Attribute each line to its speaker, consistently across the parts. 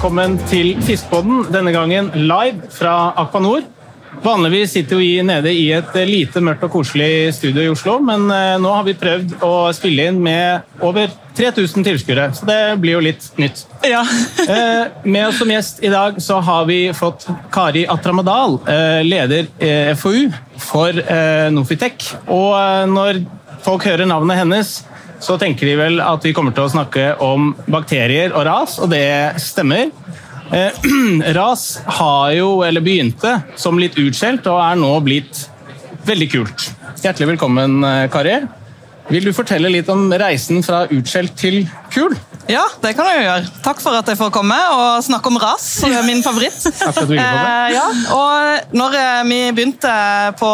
Speaker 1: velkommen til Fiskepodden. Denne gangen live fra Akpanor. Vanligvis sitter vi nede i et lite mørkt og koselig studio i Oslo, men eh, nå har vi prøvd å spille inn med over 3000 tilskuere, så det blir jo litt nytt.
Speaker 2: Ja.
Speaker 1: Eh, Med oss som gjest i dag så har vi fått Kari Atramadal, eh, leder FoU for Nofitek. Og når folk hører navnet hennes, så tenker de vel at vi kommer til å snakke om bakterier og ras, og det stemmer. Eh, ras har jo, eller begynte som litt utskjelt, og er nå blitt veldig kult. Hjertelig velkommen, eh, Kari. Vil du fortelle litt om reisen fra utskjelt til kul?
Speaker 2: Ja, det kan jeg jo gjøre. Takk for at jeg får komme og snakke om ras, som er min favoritt. Eh, ja, og når eh, vi begynte på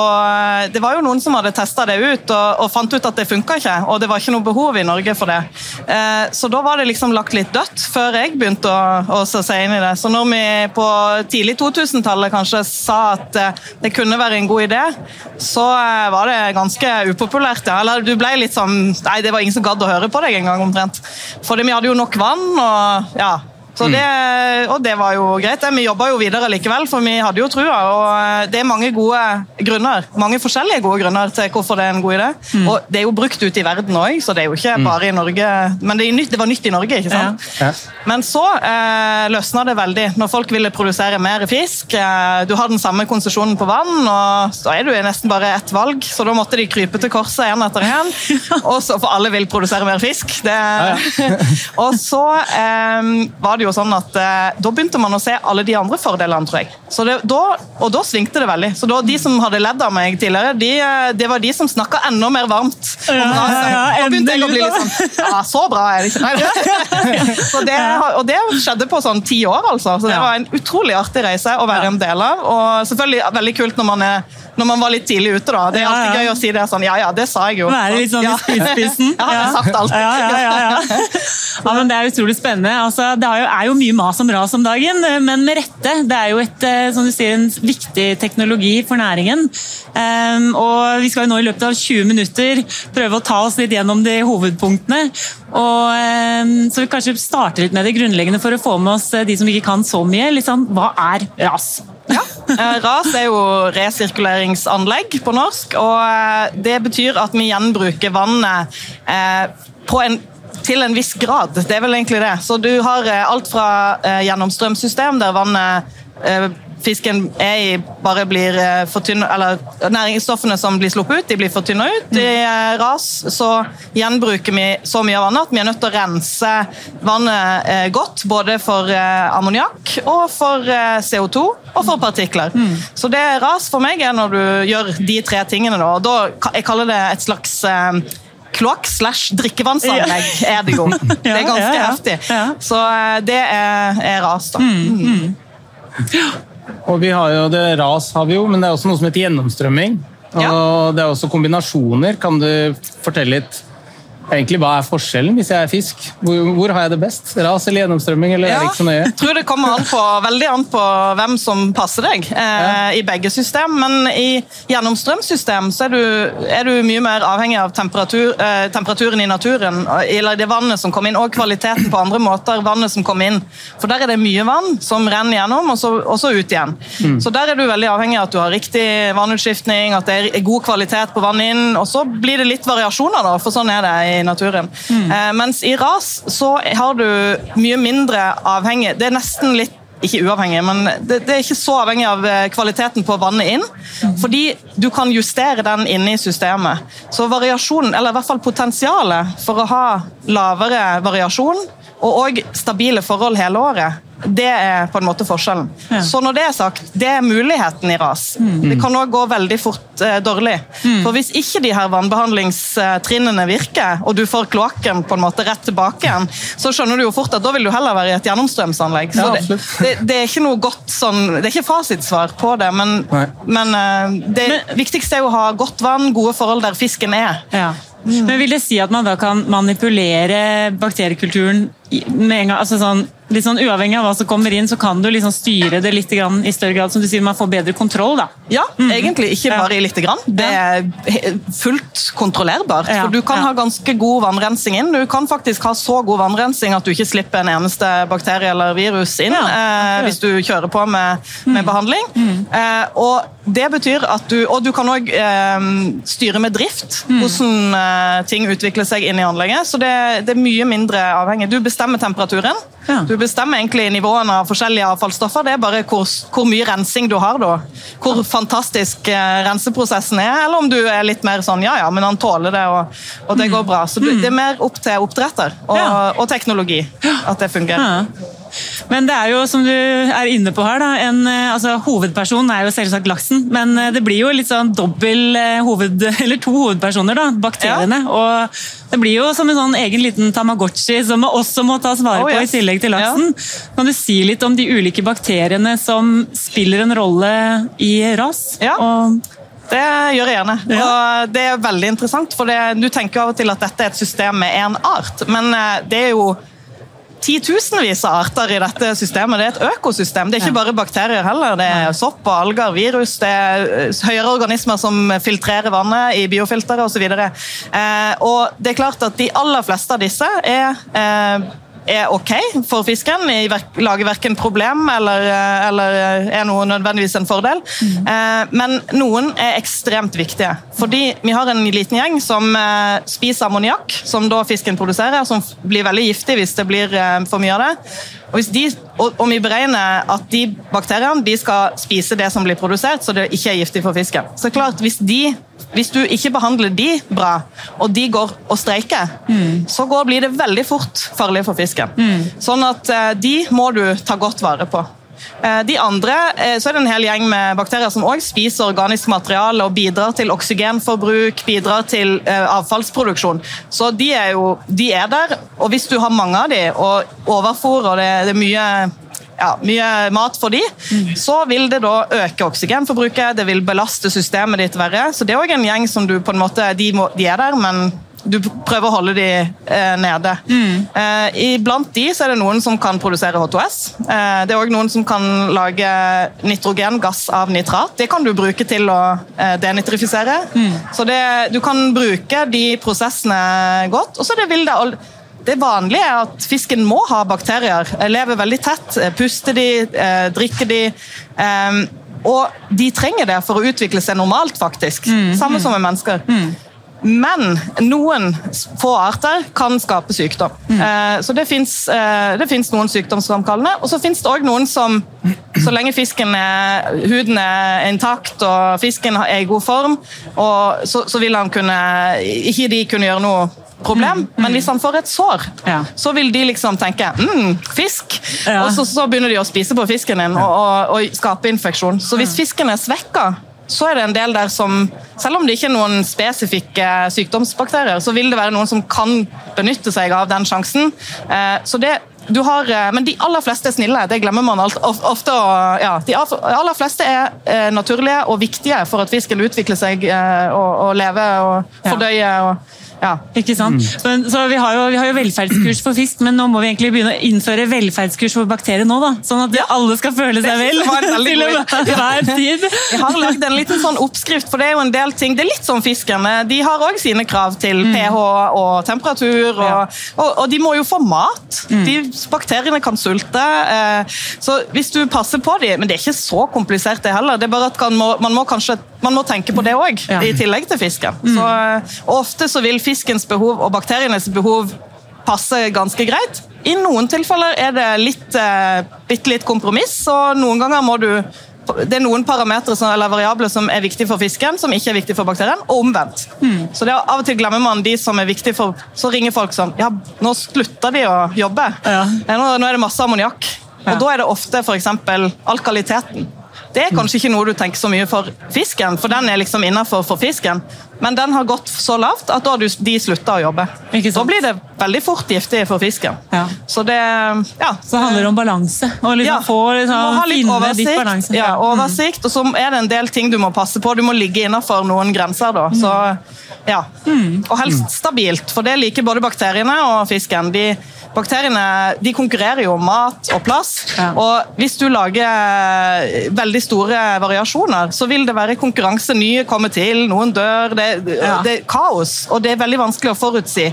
Speaker 2: Det var jo noen som hadde testa det ut og, og fant ut at det funka ikke, og det var ikke noe behov i Norge for det. Eh, så da var det liksom lagt litt dødt før jeg begynte å, å se inn i det. Så når vi på tidlig 2000-tallet kanskje sa at eh, det kunne være en god idé, så eh, var det ganske upopulært. Ja. Eller du ble litt sånn Nei, det var ingen som gadd å høre på deg engang, omtrent. Fordi vi hadde jo nok vann, og ja. Så det, og det var jo greit. Vi jobba jo videre likevel, for vi hadde jo trua. Og eh, det er mange gode grunner, mange forskjellige gode grunner til hvorfor det er en god idé. Og det er jo brukt ute i verden òg, så det er jo ikke bare i Norge. Men det, nytt, det var nytt i Norge, ikke sant?
Speaker 1: Ja.
Speaker 2: Men så eh, løsna det veldig når folk ville produsere mer fisk. Eh, du har den samme konsesjonen på vann, og så er du nesten bare ett valg. Så da måtte de krype til korset én etter én. For alle vil produsere mer fisk. Det, og så eh, var det jo sånn at eh, da begynte man å se alle de andre fordelene, tror jeg. Så det, da, og da svingte det veldig. Så da, de som hadde ledd av meg tidligere, de, eh, det var de som snakka enda mer varmt om
Speaker 3: Ja, ja, ja,
Speaker 2: Da begynte jeg å bli litt sånn Ja, så bra er det ikke. Nei. Så det, og det skjedde på sånn ti år, altså. Så det var en utrolig artig reise å være en del av. Og selvfølgelig veldig kult når man, er, når man var litt tidlig ute, da. Det er alltid gøy å si det sånn Ja ja, det sa jeg jo.
Speaker 3: Være litt sånn i
Speaker 2: Ja. Jeg har sagt alt.
Speaker 3: Ja, ja, ja, ja. men Det er utrolig spennende. Altså, det er jo, er jo mye mas om ras om dagen, men med rette. Det er jo et, eh, som du sier, en viktig teknologi for næringen. Ehm, og Vi skal jo nå i løpet av 20 minutter prøve å ta oss litt gjennom de hovedpunktene. Og, ehm, så vi kanskje starter litt med det grunnleggende for å få med oss eh, de som ikke kan så mye. Sånn, Hva er ras?
Speaker 2: Ja. Eh, RAS er jo resirkuleringsanlegg på norsk, og eh, det betyr at vi gjenbruker vannet eh, på en til en viss grad. Det er vel egentlig det. Så du har eh, alt fra eh, gjennomstrømsystem, der vannet eh, fisken er i, bare blir eh, fortynnet Eller næringsstoffene som blir sluppet ut, de blir fortynna ut. I ras så gjenbruker vi så mye av vannet at vi er nødt til å rense vannet godt. Både for ammoniakk og for eh, CO2 og for partikler. Så det ras for meg er når du gjør de tre tingene. Da, jeg kaller det et slags Kloakk slash drikkevannsanlegg er det jo. Det er ganske heftig. Så eh, det er, er ras, da.
Speaker 1: Og vi har jo det ras, har vi jo, men det er også noe som heter gjennomstrømming. Og det er også kombinasjoner. Kan du fortelle litt egentlig hva er forskjellen hvis jeg er fisk? Hvor, hvor har jeg det best? Ras eller gjennomstrømming, eller er det ikke så nøye?
Speaker 2: Jeg tror det kommer an på, veldig an på hvem som passer deg eh, i begge system. Men i gjennomstrømsystem så er du, er du mye mer avhengig av temperatur, eh, temperaturen i naturen. Eller det vannet som kommer inn, og kvaliteten på andre måter. vannet som kommer inn. For der er det mye vann som renner gjennom, og så, og så ut igjen. Så der er du veldig avhengig av at du har riktig vannutskiftning, at det er god kvalitet på vannet inn. Og så blir det litt variasjoner, da, for sånn er det i naturen. Eh, mens i ras så har du mye mindre avhengig Det er nesten litt ikke uavhengig, men det, det er ikke så avhengig av eh, kvaliteten på vannet inn. Fordi du kan justere den inne i systemet. Så variasjonen, eller i hvert fall potensialet for å ha lavere variasjon og òg stabile forhold hele året, det er på en måte forskjellen.
Speaker 3: Ja.
Speaker 2: Så når det er sagt, det er muligheten i ras. Det kan òg gå veldig fort eh, dårlig. For hvis ikke de her vannbehandlingstrinnene virker, og du får kloakken på en måte rett tilbake igjen, så skjønner du jo fort at da vil du heller være i et gjennomstrømsanlegg. Så
Speaker 1: Ja,
Speaker 2: det, det, det er ikke noe godt sånn, det er ikke fasitsvar på det, men, men eh, det viktigste er jo å ha godt vann, gode forhold der fisken er.
Speaker 3: Ja. Men vil det si at man da kan manipulere bakteriekulturen med en gang? Altså sånn, litt sånn Uavhengig av hva som kommer inn, så kan du liksom styre det litt grann, i større grad, som du sier, man får bedre kontroll. da.
Speaker 2: Ja, egentlig ikke bare i lite grann. Det er fullt kontrollerbart.
Speaker 3: Ja,
Speaker 2: For du kan
Speaker 3: ja.
Speaker 2: ha ganske god vannrensing inn. Du kan faktisk ha så god vannrensing at du ikke slipper en eneste bakterie eller virus inn
Speaker 3: Ja,
Speaker 2: eh, hvis du kjører på med, med behandling. Eh, og det betyr at du Og du kan òg eh, styre med drift, hvordan eh, ting utvikler seg inn i anlegget. Så det, det er mye mindre avhengig. Du bestemmer temperaturen.
Speaker 3: Ja.
Speaker 2: Du bestemmer egentlig nivåene av forskjellige avfallsstoffer. Det er bare hvor, hvor mye rensing du har da. Hvor fantastisk eh, renseprosessen er, eller om du er litt mer sånn ja ja, men han tåler det, og, og det går bra. Så du, det er mer opp til oppdretter og,
Speaker 3: Ja.
Speaker 2: og teknologi at det fungerer.
Speaker 3: Ja. Men det er jo, som du er inne på her, da, en, eh, altså, hovedpersonen er jo selvsagt laksen. Men eh, det blir jo litt sånn dobbel eh, hoved... Eller to hovedpersoner, da. Bakteriene. Og det blir jo som en sånn egen liten tamagotchi som også må tas vare
Speaker 2: Oh,
Speaker 3: på
Speaker 2: yes.
Speaker 3: i tillegg til laksen. Kan du si litt om de ulike bakteriene som spiller en rolle i ras?
Speaker 2: Ja.
Speaker 3: Og,
Speaker 2: Det gjør jeg gjerne.
Speaker 3: Ja.
Speaker 2: Og det er veldig interessant, for det, du tenker av og til at dette er et system med én art, men det er jo titusenvis av arter i dette systemet. Det er et økosystem. Det er ikke bare bakterier heller. Det er sopp og alger, virus, det er eh, høyere organismer som filtrerer vannet i biofiltre osv. Eh, og det er klart at de aller fleste av disse er eh, er ok for fisken, lager verken problem eller, eh, eller er noe nødvendigvis en fordel. Eh, men noen er ekstremt viktige. Fordi vi har en liten gjeng som eh, spiser ammoniakk, som da fisken produserer, som blir veldig giftig hvis det blir eh, for mye av det. Og, de, og, og vi beregner at de bakteriene de skal spise det som blir produsert, så det ikke er giftig for fisken. Så klart, hvis, de, hvis du ikke behandler de bra, og de går og streiker, så går, blir det veldig fort farlig for fisken. Sånn at eh, de må du ta godt vare på. Eh, De andre, eh, så er det en hel gjeng med bakterier som også spiser organisk materiale og bidrar til oksygenforbruk, bidrar til eh, avfallsproduksjon. Så de er jo de er der, og hvis du har mange av de, og overfôr og det, det er mye ja, mye mat for de, så vil det da øke oksygenforbruket, det vil belaste systemet ditt verre. Så det er også en gjeng som du på en måte, de, må, de er der, men du prøver å holde de eh, nede. Eh, Iblant de så er det noen som kan produsere H2S. Eh, det er også noen som kan lage nitrogengass av nitrat. Det kan du bruke til å eh, denitrifisere. Så det, du kan bruke de prosessene godt. Og så det vil det det vanlige er at fisken må ha bakterier. Lever veldig tett, eh, puster de, eh, drikker de. Og de trenger det for å utvikle seg normalt, faktisk. Samme som med mennesker. Men noen få arter kan skape sykdom. Eh, Så det fins noen sykdomsframkallende. Og så fins det òg noen som, så lenge fisken er, huden er intakt og fisken er i god form, og så, så vil han kunne Ikke de kunne gjøre noe problem, men hvis han får et sår,
Speaker 3: Ja.
Speaker 2: så vil de liksom tenke mm, fisk,
Speaker 3: Ja.
Speaker 2: og så, så begynner de å spise på fisken din og, og, og skape infeksjon. Så hvis fisken er svekka, så er det en del der som Selv om det ikke er noen spesifikke sykdomsbakterier, så vil det være noen som kan benytte seg av den sjansen. Eh, Så det du har, eh, men de aller fleste er snille, det glemmer man alt, ofte. Ja, de aller fleste er eh, naturlige og viktige for at fisken utvikler seg og, og lever og fordøyer. Og, ja.
Speaker 3: Ikke sant? Men, så vi har, jo, vi har jo velferdskurs for fisk, men nå må vi egentlig begynne å innføre velferdskurs for bakterier nå, da. Sånn at alle skal føle seg vel til
Speaker 2: god idé.
Speaker 3: hver tid.
Speaker 2: Jeg har lagd en liten sånn oppskrift, for det er jo en del ting Det er litt som fiskerne. De har òg sine krav til pH og temperatur, og,
Speaker 3: Ja.
Speaker 2: og, og de må jo få mat. De Bakteriene kan sulte. eh, Så hvis du passer på dem Men det er ikke så komplisert, det heller. Det er bare at man må, man må kanskje man må tenke på det òg,
Speaker 3: Ja.
Speaker 2: i tillegg til fisken. Så, eh, ofte så vil fiskens behov og bakterienes behov passer ganske greit. I noen tilfeller er det litt, eh, bitte litt kompromiss, og noen ganger må du det er noen parametere som, eller variabler som er viktige for fisken, som ikke er viktige for bakterien, og omvendt. Så det Av og til glemmer man de som er viktige for Så ringer folk sånn Ja, nå slutter de å jobbe.
Speaker 3: Ja.
Speaker 2: Nå, nå er det masse ammoniakk.
Speaker 3: Ja.
Speaker 2: Og da er det ofte f.eks. alkaliteten. Det er kanskje ikke noe du tenker så mye for fisken, for den er liksom innafor for fisken. Men den har gått så lavt at da de slutta å jobbe. Da blir det veldig fort giftig for fisken.
Speaker 3: Ja.
Speaker 2: Så det Ja.
Speaker 3: Så det handler om balanse. Å liksom få
Speaker 2: du må
Speaker 3: liksom,
Speaker 2: ha litt
Speaker 3: ditt
Speaker 2: oversikt,
Speaker 3: balanse.
Speaker 2: ja, oversikt, og så er det en del ting du må passe på. Du må ligge innenfor noen grenser. da. Så, ja. Og helst stabilt, for det liker både bakteriene og fisken. De, bakteriene de konkurrerer jo om mat og plass.
Speaker 3: Ja.
Speaker 2: Og hvis du lager veldig store variasjoner, så vil det være konkurranse. Nye kommer til, noen dør. Det,
Speaker 3: Ja.
Speaker 2: det er kaos, og det er veldig vanskelig å forutsi.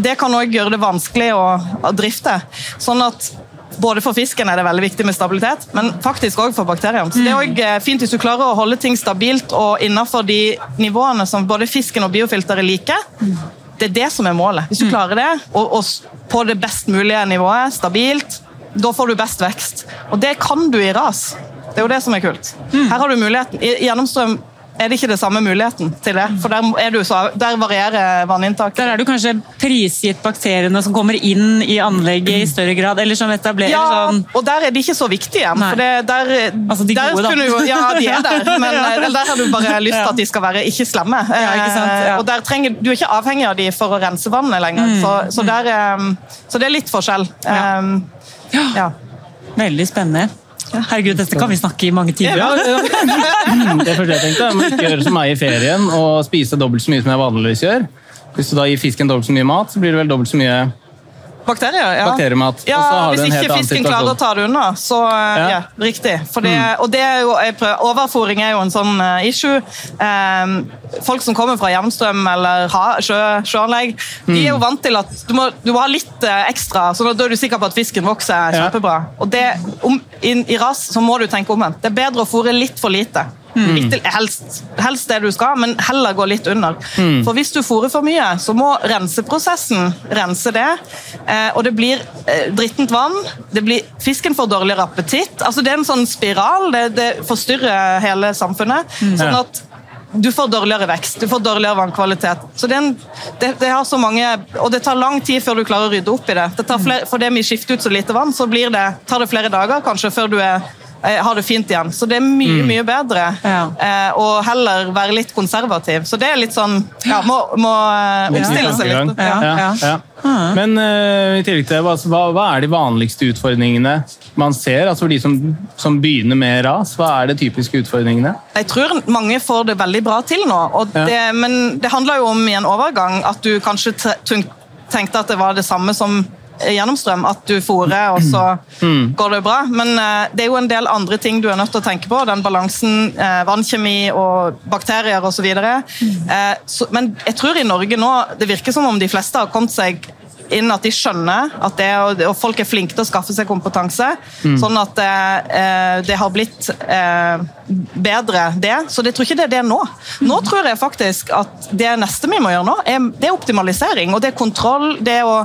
Speaker 2: Det kan òg gjøre det vanskelig å, å drifte. Sånn at både for fisken er det veldig viktig med stabilitet, men faktisk òg for bakteriene. Så det er også fint hvis du klarer å holde ting stabilt og innenfor de nivåene som både fisken og biofilteret liker. Det er det som er målet. Hvis du klarer det, og, og på det best mulige nivået, stabilt, da får du best vekst. Og det kan du i ras. Det er jo det som er kult. Her har du muligheten. Gjennomstrøm er det ikke det samme muligheten til det, for der, er du så, der varierer vanninntaket.
Speaker 3: Der er du kanskje prisgitt bakteriene som kommer inn i anlegget i større grad, eller som etablerer
Speaker 2: Ja,
Speaker 3: sånn
Speaker 2: og der er de ikke så viktige.
Speaker 3: Nei.
Speaker 2: For det, der,
Speaker 3: Altså, de
Speaker 2: der
Speaker 3: gode, da.
Speaker 2: jo, ja, de er der, men eh, der har du bare lyst til at de skal være ikke slemme.
Speaker 3: Ja, ikke sant, ja.
Speaker 2: Eh, Og der trenger, Du er ikke avhengig av de for å rense vannet lenger, så, så, der, eh, så det er litt forskjell.
Speaker 3: Mm. Ja.
Speaker 2: Um, ja.
Speaker 3: Veldig spennende. Herregud, dette kan vi snakke i mange timer.
Speaker 1: Ja, ja. Det første jeg tenkte, jeg må ikke gjøre som meg i ferien og spise dobbelt så mye som jeg vanligvis gjør. Hvis du da gir fisken dobbelt så mye mat, så blir det vel dobbelt så mye
Speaker 2: Bakterier, ja.
Speaker 1: bakteriemat.
Speaker 2: Ja,
Speaker 1: og så har du
Speaker 2: Hvis
Speaker 1: en helt
Speaker 2: ikke
Speaker 1: annen
Speaker 2: fisken klarer å ta det unna, så
Speaker 1: Ja.
Speaker 2: ja, riktig. Fordi, mm. og det er jo, jeg prøver, overfòring er jo en sånn uh, issue. Um, folk som kommer fra jevnstrøm eller ha, sjø, sjøanlegg, de er jo vant til at du må, du må ha litt uh, ekstra, så da er du sikker på at fisken vokser
Speaker 1: Ja.
Speaker 2: Og det, om, i, I ras så må du tenke omvendt. Det er bedre å fôre litt for lite. Ikke, helst, helst det du skal, men heller gå litt under. For hvis du fôrer for mye, så må renseprosessen rense det. Eh, og det blir eh, drittent vann. Det blir, fisken får dårligere appetitt. Altså, det er en sånn spiral. Det, det forstyrrer hele samfunnet. Sånn at du får dårligere vekst, du får dårligere vannkvalitet. Så det, en, det, det har så mange, og det tar lang tid før du klarer å rydde opp i det. det tar flere, fordi vi skifter ut så lite vann, så det, tar det flere dager kanskje før du er, eh, har det fint igjen. Så det er mye mye bedre
Speaker 3: Ja.
Speaker 2: eh, heller være litt konservativ. Så det er litt sånn ja, Må, må eh, omstille seg litt.
Speaker 1: Ja,
Speaker 3: Ja,
Speaker 1: ja. Men uh, i tillegg til det, hva, hva er de vanligste utfordringene man ser? Altså for de som, som begynner med ras, hva er de typiske utfordringene?
Speaker 2: Jeg tror mange får det veldig bra til nå, og
Speaker 1: Ja.
Speaker 2: det, men det handler jo om i en overgang at du kanskje tenkte at det var det samme som gjennomstrøm, at du fôrer, og så
Speaker 1: Mm.
Speaker 2: går det bra. Men eh, det er jo en del andre ting du er nødt til å tenke på. Den balansen, eh, vannkjemi og bakterier osv. Eh, så- men jeg tror i Norge nå Det virker som om de fleste har kommet seg inn at de skjønner at det, og, folk er flinke til å skaffe seg kompetanse. Sånn at eh, det har blitt eh, bedre, det. Så jeg tror ikke det er det nå. Nå tror jeg faktisk at det neste vi må gjøre nå, er, det er optimalisering. Og det er kontroll. Det er å,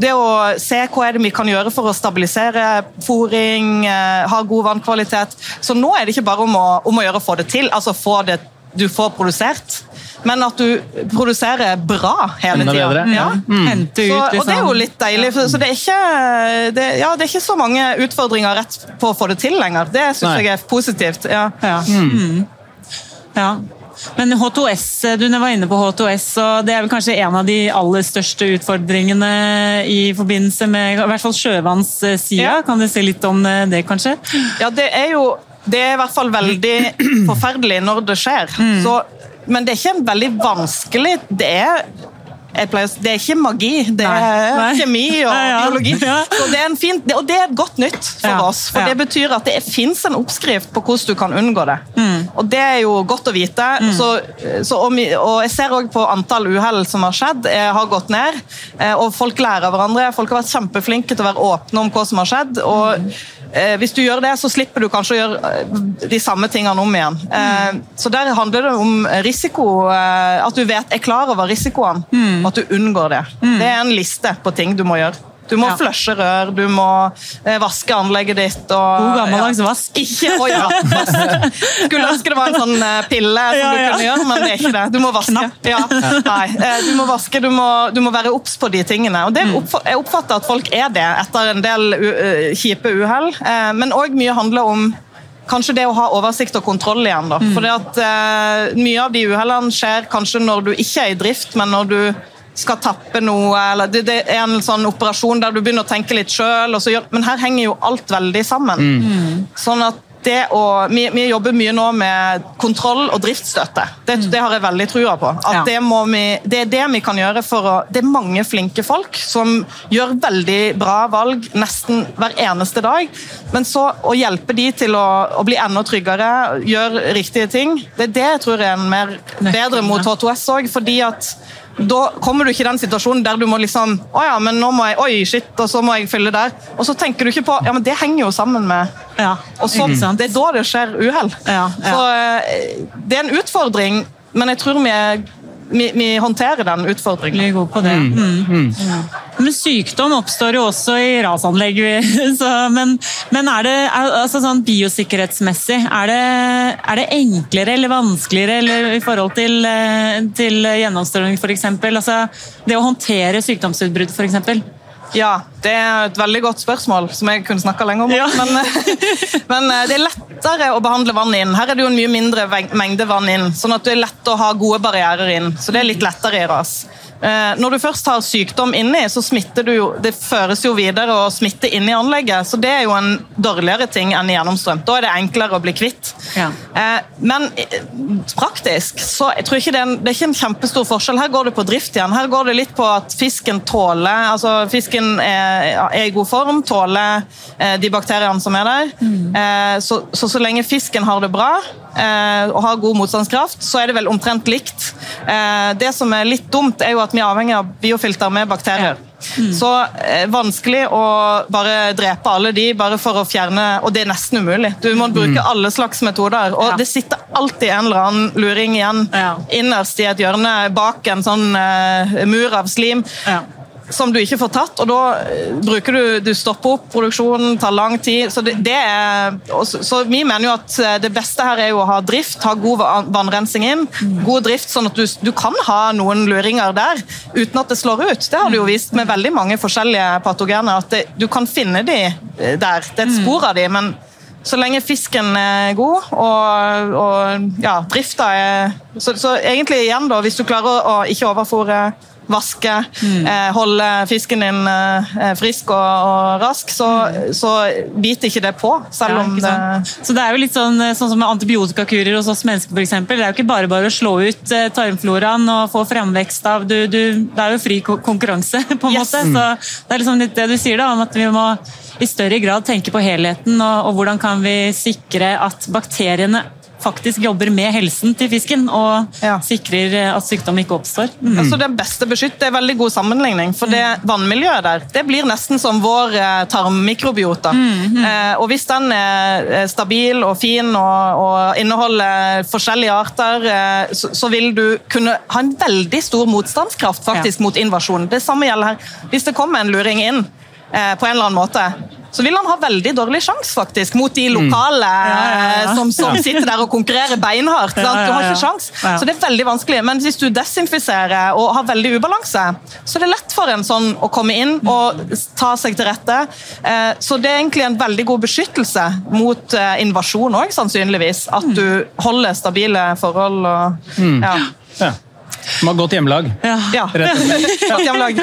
Speaker 2: det å se hva er det vi kan gjøre for å stabilisere fòring, eh, ha god vannkvalitet. Så nå er det ikke bare om å, om å gjøre å få det til, altså få det du får produsert, men at du produserer bra hele tida.
Speaker 1: ja.
Speaker 3: Mm. ut,
Speaker 2: og
Speaker 3: liksom.
Speaker 2: det er jo litt deilig. For, så det er, ikke, det, ja, det er ikke så mange utfordringer rett på å få det til lenger. Det syns jeg er positivt. Ja.
Speaker 3: Ja. Mm. ja. Men H2S, du var inne på H2S, og det er vel kanskje en av de aller største utfordringene i forbindelse med i hvert fall sjøvannssida.
Speaker 2: Ja.
Speaker 3: Kan du si litt om eh, det, kanskje?
Speaker 2: ja, det er jo det er i hvert fall veldig forferdelig når det skjer. Så, men det er ikke en veldig vanskelig Det er pleier, det er ikke magi, det
Speaker 3: Nei.
Speaker 2: er
Speaker 3: Nei.
Speaker 2: kjemi og
Speaker 3: nei, ja.
Speaker 2: biologi. Så det er en fin, og det er godt nytt for
Speaker 3: Ja.
Speaker 2: oss. For
Speaker 3: Ja.
Speaker 2: det betyr at det fins en oppskrift på hvordan du kan unngå det.
Speaker 3: Mm.
Speaker 2: Og det er jo godt å vite. Så, så om, og jeg ser òg på antall uhell som har skjedd, har gått ned. eh, Og folk lærer av hverandre. Folk har vært kjempeflinke til å være åpne om hva som har skjedd. og eh, hvis du gjør det, så slipper du kanskje å gjøre eh, de samme tingene om igjen. Eh, Så der handler det om risiko. eh, At du vet, er klar over risikoene, og at du unngår det. Det er en liste på ting du må gjøre. Du må
Speaker 3: Ja.
Speaker 2: flushe rør, du må eh, vaske anlegget ditt. Og,
Speaker 3: God gammeldags
Speaker 2: ja.
Speaker 3: vask.
Speaker 2: Ikke, å ja, vask. Skulle ønske det var en sånn eh, pille som
Speaker 3: Ja,
Speaker 2: du kunne gjøre, men det er ikke det. Du må vaske. Eh, du må vaske, du må, du må være obs på de tingene. Og det
Speaker 3: Mm.
Speaker 2: Jeg oppfatter at folk er det etter en del kjipe uhell, men òg mye handler om Kanskje det å ha oversikt og kontroll igjen. da.
Speaker 3: Mm.
Speaker 2: Fordi at eh, Mye av de uhellene skjer kanskje når du ikke er i drift, men når du skal tappe noe, eller det, det er en sånn operasjon der du begynner å tenke litt sjøl. Men her henger jo alt veldig sammen.
Speaker 3: Mm.
Speaker 2: Sånn at det å, vi, vi jobber mye nå med kontroll og driftsstøtte. Det, det har jeg veldig trua på. At
Speaker 3: Ja.
Speaker 2: det, må vi, det er det vi kan gjøre for å Det er mange flinke folk som gjør veldig bra valg nesten hver eneste dag. Men så å hjelpe de til å, å bli enda tryggere, gjøre riktige ting, det er det jeg tror er en mer bedre mot H2S òg. Fordi at da kommer du ikke i den situasjonen der du må liksom Å ja, men nå må jeg Oi, shit, og så må jeg fylle der. Og så tenker du ikke på Ja, men det henger jo sammen med
Speaker 3: Ja,
Speaker 2: og så,
Speaker 3: ikke sant?
Speaker 2: Det er da det skjer uhell.
Speaker 3: Ja, ja.
Speaker 2: Så eh, det er en utfordring, men jeg tror vi, er, vi, vi håndterer den utfordringen.
Speaker 3: Vi er gode på det. Mm. Men sykdom oppstår jo også i rasanlegg. Så, men, men er det altså sånn biosikkerhetsmessig, er det, er det enklere eller vanskeligere eller i forhold til, eh, til gjennomstrømning f.eks.? Altså, det å håndtere sykdomsutbrudd f.eks.
Speaker 2: Ja, det er et veldig godt spørsmål, som jeg kunne snakka lenge om.
Speaker 3: Ja.
Speaker 2: Men, men eh, det er lettere å behandle vann inn. Her er det jo en mye mindre mengde vann inn, sånn at det er lett å ha gode barrierer inn. Så det er litt lettere i ras. Eh, Når du først har sykdom inni, så smitter du jo Det føres jo videre og smitter inn i anlegget, så det er jo en dårligere ting enn i gjennomstrøm. Da er det enklere å bli kvitt.
Speaker 3: Ja.
Speaker 2: Eh, Men eh, praktisk så jeg tror ikke det er, en, det er ikke en kjempestor forskjell. Her går det på drift igjen. Her går det litt på at fisken tåler altså Fisken er, er i god form, tåler eh, de bakteriene som er der. Eh, Så, så så lenge fisken har det bra og har god motstandskraft, så er det vel omtrent likt. Eh, Det som er litt dumt, er jo at vi er avhengig av biofilter med bakterier. Så eh, vanskelig å bare drepe alle de bare for å fjerne Og det er nesten umulig. Du må bruke alle slags metoder. Og
Speaker 3: Ja.
Speaker 2: det sitter alltid en eller annen luring igjen
Speaker 3: Ja.
Speaker 2: innerst i et hjørne bak en sånn eh, mur av slim.
Speaker 3: Ja.
Speaker 2: Som du ikke får tatt, og da eh, bruker du Du stopper opp produksjonen, tar lang tid. Så, det, det er, så, så vi mener jo at eh, det beste her er jo å ha drift, ha god vannrensing inn. God drift, sånn at du, du kan ha noen luringer der uten at det slår ut. Det har du jo vist med veldig mange forskjellige patogener, at det, du kan finne de eh, der. Det er et spor av de, men så lenge fisken er god og, og ja, drifta er så, så egentlig igjen, da, hvis du klarer å ikke overfòre vaske, eh, holde fisken din eh, frisk og, og rask, så, så biter ikke det på. Selv
Speaker 3: Ja,
Speaker 2: om det?
Speaker 3: Så det er jo litt sånn, sånn som med antibiotikakurer hos oss mennesker eksempel. Det er jo ikke bare bare å slå ut eh, tarmfloraen og få fremvekst av du, du, Det er jo fri konkurranse, på en
Speaker 2: Yes.
Speaker 3: måte. Så det er liksom litt det du sier, da, om at vi må i større grad tenke på helheten, og, og hvordan kan vi sikre at bakteriene faktisk jobber med helsen til fisken, og
Speaker 2: Ja.
Speaker 3: sikrer eh, at sykdom ikke oppstår. Mm.
Speaker 2: Altså det beste beskytt, det er veldig god sammenligning, for det vannmiljøet der det blir nesten som vår eh, mm. Eh, og hvis den er eh, stabil og fin og, og inneholder forskjellige arter, eh, så, så vil du kunne ha en veldig stor motstandskraft faktisk mot invasjon. Det samme gjelder her. Hvis det kommer en luring inn eh, på en eller annen måte, så vil han ha veldig dårlig sjanse faktisk mot de lokale
Speaker 3: ja, ja.
Speaker 2: ja. som, som sitter der og konkurrerer beinhardt. sant? Du har ikke sjans. Så det er veldig vanskelig. Men hvis du desinfiserer og har veldig ubalanse, så er det lett for en sånn å komme inn og ta seg til rette. Eh, Så det er egentlig en veldig god beskyttelse mot invasjon òg, sannsynligvis. At du holder stabile forhold og ja.
Speaker 1: Som har godt hjemmelag.
Speaker 3: Ja.
Speaker 2: ja.
Speaker 1: Rett og
Speaker 2: Godt hjemmelag.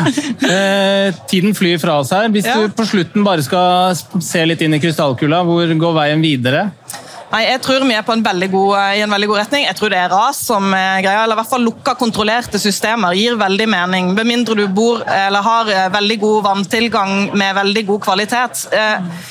Speaker 1: Eh, tiden flyr fra oss her. Hvis
Speaker 2: Ja.
Speaker 1: du på slutten bare skal se litt inn i krystallkula, hvor går veien videre?
Speaker 2: Nei, Jeg tror vi er på en veldig god, i en veldig god retning. Jeg tror det er ras som er greia, eller i hvert fall lukka, kontrollerte systemer gir veldig mening. Med mindre du bor eller har eh, veldig god vanntilgang med veldig god kvalitet. Eh,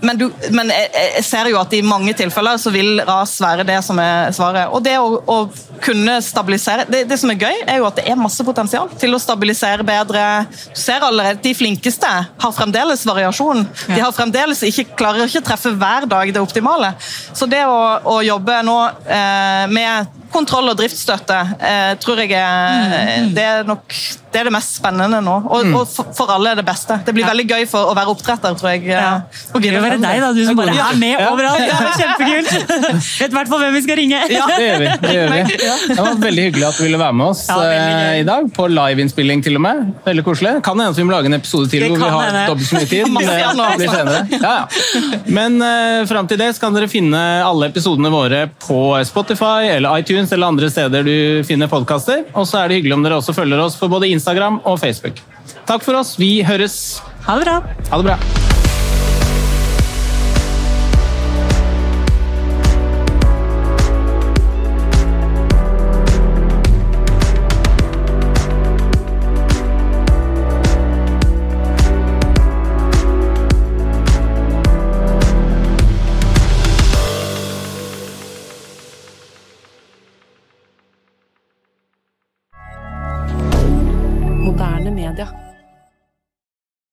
Speaker 2: Men, du, men jeg, jeg ser jo at i mange tilfeller så vil ras være det som er svaret. Og det å, å kunne stabilisere det, det som er gøy, er jo at det er masse potensial til å stabilisere bedre. Du ser allerede, De flinkeste har fremdeles variasjon. De har fremdeles ikke, klarer ikke å treffe hver dag det optimale. Så det å, å jobbe nå eh, med kontroll og driftsstøtte eh, tror jeg er, det er nok det er det mest spennende nå. Og, og for, for alle er det beste. Det blir veldig gøy for å være oppdretter, tror jeg. eh,
Speaker 3: Ja. Og gøy å være deg, da, du som bare er med overalt. Det er Kjempekult! Vet i hvert fall hvem vi skal ringe.
Speaker 1: Det gjør vi. Det, gjør vi. det var veldig hyggelig at du ville være med oss
Speaker 3: Ja,
Speaker 1: eh, i dag. På liveinnspilling til og med. Veldig koselig. Kan hende vi må lage en episode til hvor vi har dobbelt så mye tid. Det blir senere. Ja, ja. Men uh, fram til det så kan dere finne alle episodene våre på Spotify eller iTunes eller andre steder du finner podkaster. Og så er det hyggelig om dere også følger oss på både Instagram og Facebook. Takk for oss. Vi høres.
Speaker 3: Ha det bra.
Speaker 1: Ha det bra.